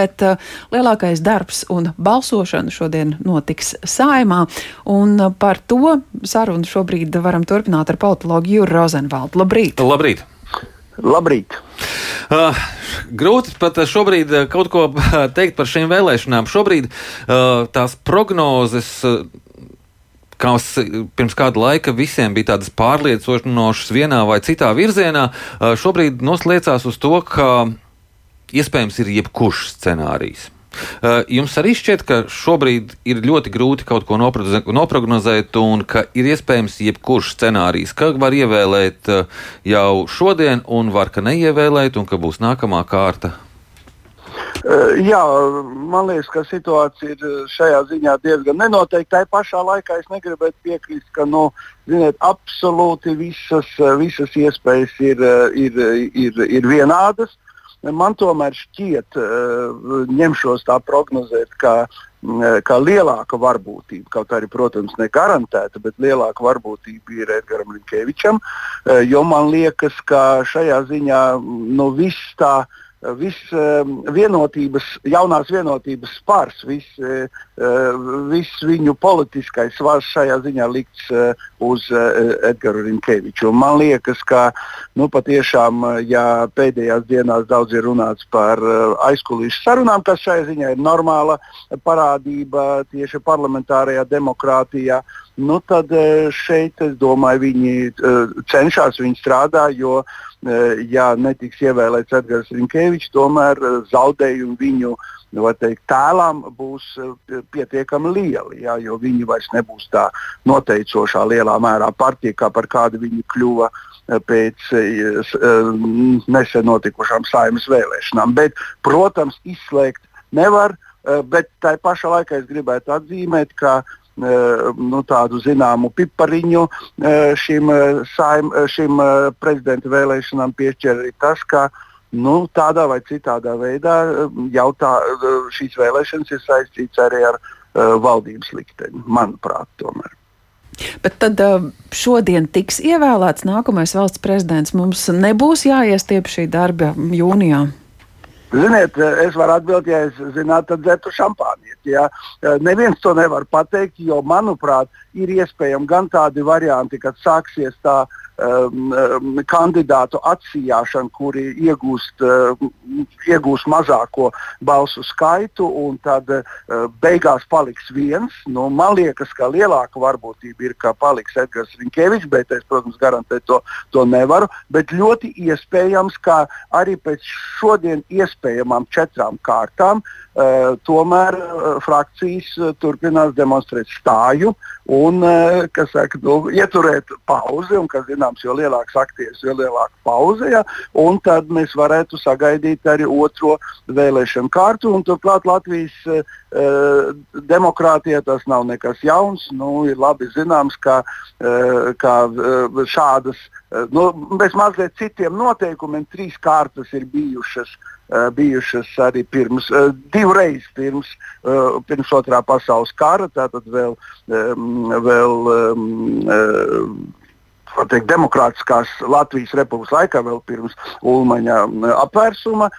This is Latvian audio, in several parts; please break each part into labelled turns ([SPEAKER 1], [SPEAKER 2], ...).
[SPEAKER 1] Bet uh, lielākais darbs un balsošana šodien notiks saimā, un uh, par to sarunu šobrīd varam turpināt ar politologu Jūru Rozenvaldu. Labrīt!
[SPEAKER 2] Labrīt!
[SPEAKER 3] Labrīt!
[SPEAKER 2] Uh, grūti pat šobrīd kaut ko teikt par šīm vēlēšanām. Šobrīd uh, tās prognozes. Uh, kas pirms kāda laika visiem bija tādas pārliecinošas vienā vai citā virzienā, uh, šobrīd nosliecās uz to, ka iespējams ir jebkurš scenārijs. Uh, jums arī šķiet, ka šobrīd ir ļoti grūti kaut ko noprognozēt, un ka ir iespējams jebkurš scenārijs, ka var ievēlēt uh, jau šodien, un var ka neievēlēt, un ka būs nākamā kārta.
[SPEAKER 3] Uh, jā, man liekas, ka situācija ir šajā ziņā diezgan nenoteikta. Tā pašā laikā es negribētu piekrist, ka nu, ziniet, absolūti visas, visas iespējas ir, ir, ir, ir vienādas. Uh, man tomēr šķiet, eh, ņemšos tā prognozēt, ka, mm, ka lielāka varbūtība, kaut arī, protams, ne garantēta, bet lielāka varbūtība ir Edgars Linkevičam, eh, jo man liekas, ka šajā ziņā nu, viss tā viss vienotības, jaunās vienotības spārs, viss, viss viņu politiskais svars šajā ziņā likts uz Edgars Rinkeviču. Man liekas, ka nu, patiešām, ja pēdējās dienās daudz ir runāts par aizkulisku sarunām, kas šajā ziņā ir normāla parādība tieši parlamentārajā demokrātijā, nu, tad šeit, es domāju, viņi cenšas, viņi strādā, jo uh, Eh, ja netiks ievēlēts Edgars Rinkevičs, tomēr eh, zaudējumi viņu nu, teikt, tēlam būs eh, pietiekami lieli, jā, jo viņi vairs nebūs tā noteicošā lielā mērā partija, kā par kādu viņi kļuva pēc nesen notikušām saimnes vēlēšanām. Bet, protams, izslēgt nevar, bet tā pašā laikā es gribētu atzīmēt, ka Eh, nu, tādu zināmu pipariņu eh, šim, eh, saim, šim prezidenta vēlēšanām piešķir arī tas, ka nu, tādā vai citādā veidā jautā, šīs vēlēšanas ir saistītas arī ar valdības likteni, manuprāt, tomēr.
[SPEAKER 1] Bet tad šodien tiks ievēlēts nākamais valsts prezidents. Mums nebūs jāiestiep šī darba jūnijā.
[SPEAKER 3] Ziniet, es varu atbildēt, ja es zinātu, tad dzertu šampānieti. Ja? Neviens to nevar pateikt, jo, manuprāt, ir iespējami gan tādi varianti, kad sāksies tā uh, um, um, kandidātu atsijāšanu, kuri iegūst, uh, iegūst mazāko balsu skaitu, un tad uh, beigās paliks viens. Nu, man liekas, ka lielāka varbūtība ir, ka paliks Edgars Rinkevičs, bet es, protams, garantēt to, to nevaru. Bet ļoti iespējams, ka arī pēc šodien iespējamām četrām kārtām uh, tomēr uh, frakcijas uh, turpinās demonstrēt stāju un saka, nu, ieturēt pauzi. Un, kas, zinām, zināms, jo lielāks aktieris, jo lielāka pauze. Ja, un tad mēs varētu sagaidīt arī otro vēlēšanu kārtu. Turklāt Latvijas uh, demokrātijā tas nav nekas jauns. Nu, ir labi zināms, ka, uh, ka uh, šādas, uh, nu, bez mazliet citiem noteikumiem, trīs kārtas ir bijušas. Uh, bijušas arī pirms, divreiz pirms, pirms otrā pasaules kara, tātad vēl, vēl teikt, demokrātiskās Latvijas republikas laikā, vēl pirms Ulmaņa apvērsuma,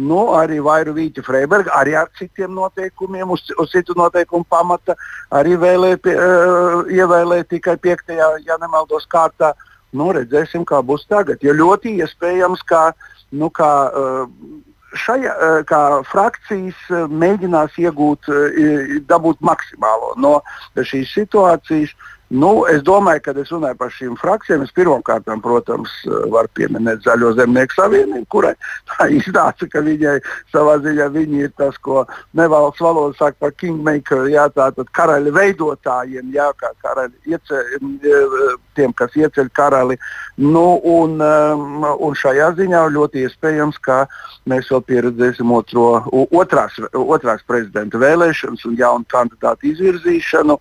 [SPEAKER 3] nu, arī Vairu Vīķa Freiberga, arī ar citiem noteikumiem, uz, uz citu noteikumu pamata, arī vēlē, uh, ievēlēja tikai 5. ja nemaldos kārtā. Nu, redzēsim, kā būs tagad. Jo ļoti iespējams, ka, nu, ka uh, šajā, kā frakcijas mēģinās iegūt, dabūt maksimālo no šīs situācijas. Nu, es domāju, kad es runāju par šīm frakcijām, es pirmkārt, protams, varu pieminēt Zaļo zemnieku savienību, kurai tā iznāca, ka viņai savā ziņā viņi ir tas, ko nevalsts valoda saka par kingmaker, jā, tātad karaļa veidotājiem, jā, kā karaļi ieceļ, tiem, kas ieceļ karali. Nu, un, um, un šajā ziņā ļoti iespējams, ka mēs vēl pieredzēsim otro, otrās, otrās prezidenta vēlēšanas un jaunu kandidātu izvirzīšanu.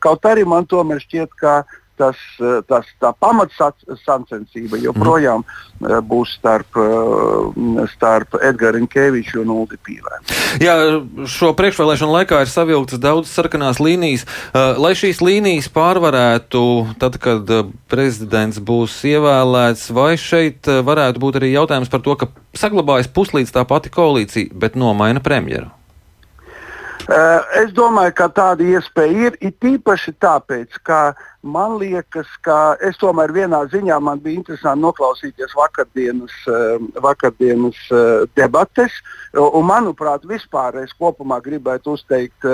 [SPEAKER 3] Kaut arī man tomēr šķiet, ka tas, tas, tā pamatsacensība joprojām mm. būs starp, starp Edgars Rinkeviču un Uldi Pīlēm.
[SPEAKER 2] Jā, šo priekšvēlēšanu laikā ir savilktas daudzas sarkanās līnijas. Lai šīs līnijas pārvarētu, tad, kad prezidents būs ievēlēts, vai šeit varētu būt arī jautājums par to, ka saglabājas puslīdz tā pati koalīcija, bet nomaina premjeru?
[SPEAKER 3] Eh, es domāju, ka tāda iespēja ir. It īpaši tāpēc, ka man liekas, ka es tomēr vienā ziņā man bija interesanti noklausīties vakardienas, eh, vakardienas eh, debates. Un, manuprāt, vispār es kopumā gribētu uzteikt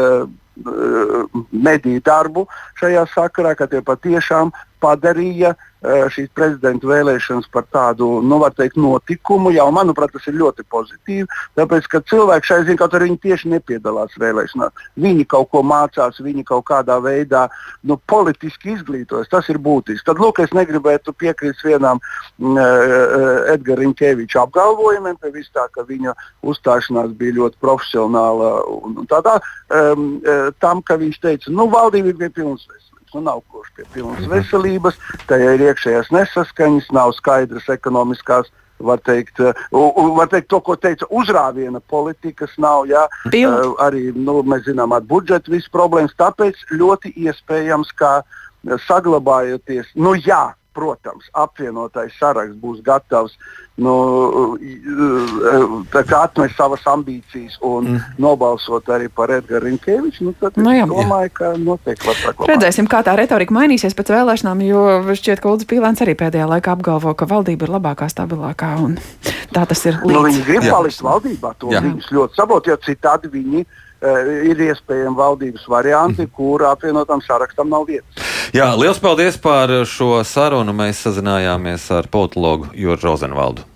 [SPEAKER 3] mediju darbu šajā sakarā, ka tie patiešām padarīja šīs prezidenta vēlēšanas par tādu, nu, var teikt, notikumu. Jau, manuprāt, tas ir ļoti pozitīvi. Tāpēc, ka cilvēki šai ziņā, kaut arī viņi tieši nepiedalās vēlēšanās, viņi kaut ko mācās, viņi kaut kādā veidā nu, politiski izglītojas. Tas ir būtiski. Tad, lūk, es negribētu piekrist vienam uh, Edgara Rinkeviča apgalvojumiem, pie vis tā, ka viņa uzstāšanās bija ļoti profesionāla un, tādā, um, tam, ka viņš teica, nu, valdība pilnas veselības nu, nav kurš pie pilnas mhm. veselības, tajā ir iekšējās nesaskaņas, nav skaidras ekonomiskās. Var teikt, var teikt to, ko teica uzrāviena politikas, nav. Jā, uh, arī nu, mēs zinām, ar budžetu visas problēmas. Tāpēc ļoti iespējams, ka saglabājoties, nu jā, protams, apvienotais saraksts būs gatavs nu, atmest savas ambīcijas un mm. nobalsot arī par Edgars Rinkeviču, nu, tad nu, jā, es domāju, jā. ka noteikti var saglabāt.
[SPEAKER 1] Redzēsim, kā tā retorika mainīsies pēc vēlēšanām, jo šķiet, ka Ulris Pīlēns arī pēdējā laikā apgalvo, ka valdība ir labākā, stabilākā un tā tas ir. Līdz.
[SPEAKER 3] Nu, viņi grib palikt valdībā, to jā. viņus ļoti sabot, jo citādi viņi uh, ir iespējami valdības varianti, mm. kur apvienotam sarakstam nav vietas.
[SPEAKER 2] Jā, liels paldies par šo sarunu. Mēs sazinājāmies ar politologu Jurģu Rozenvaldu.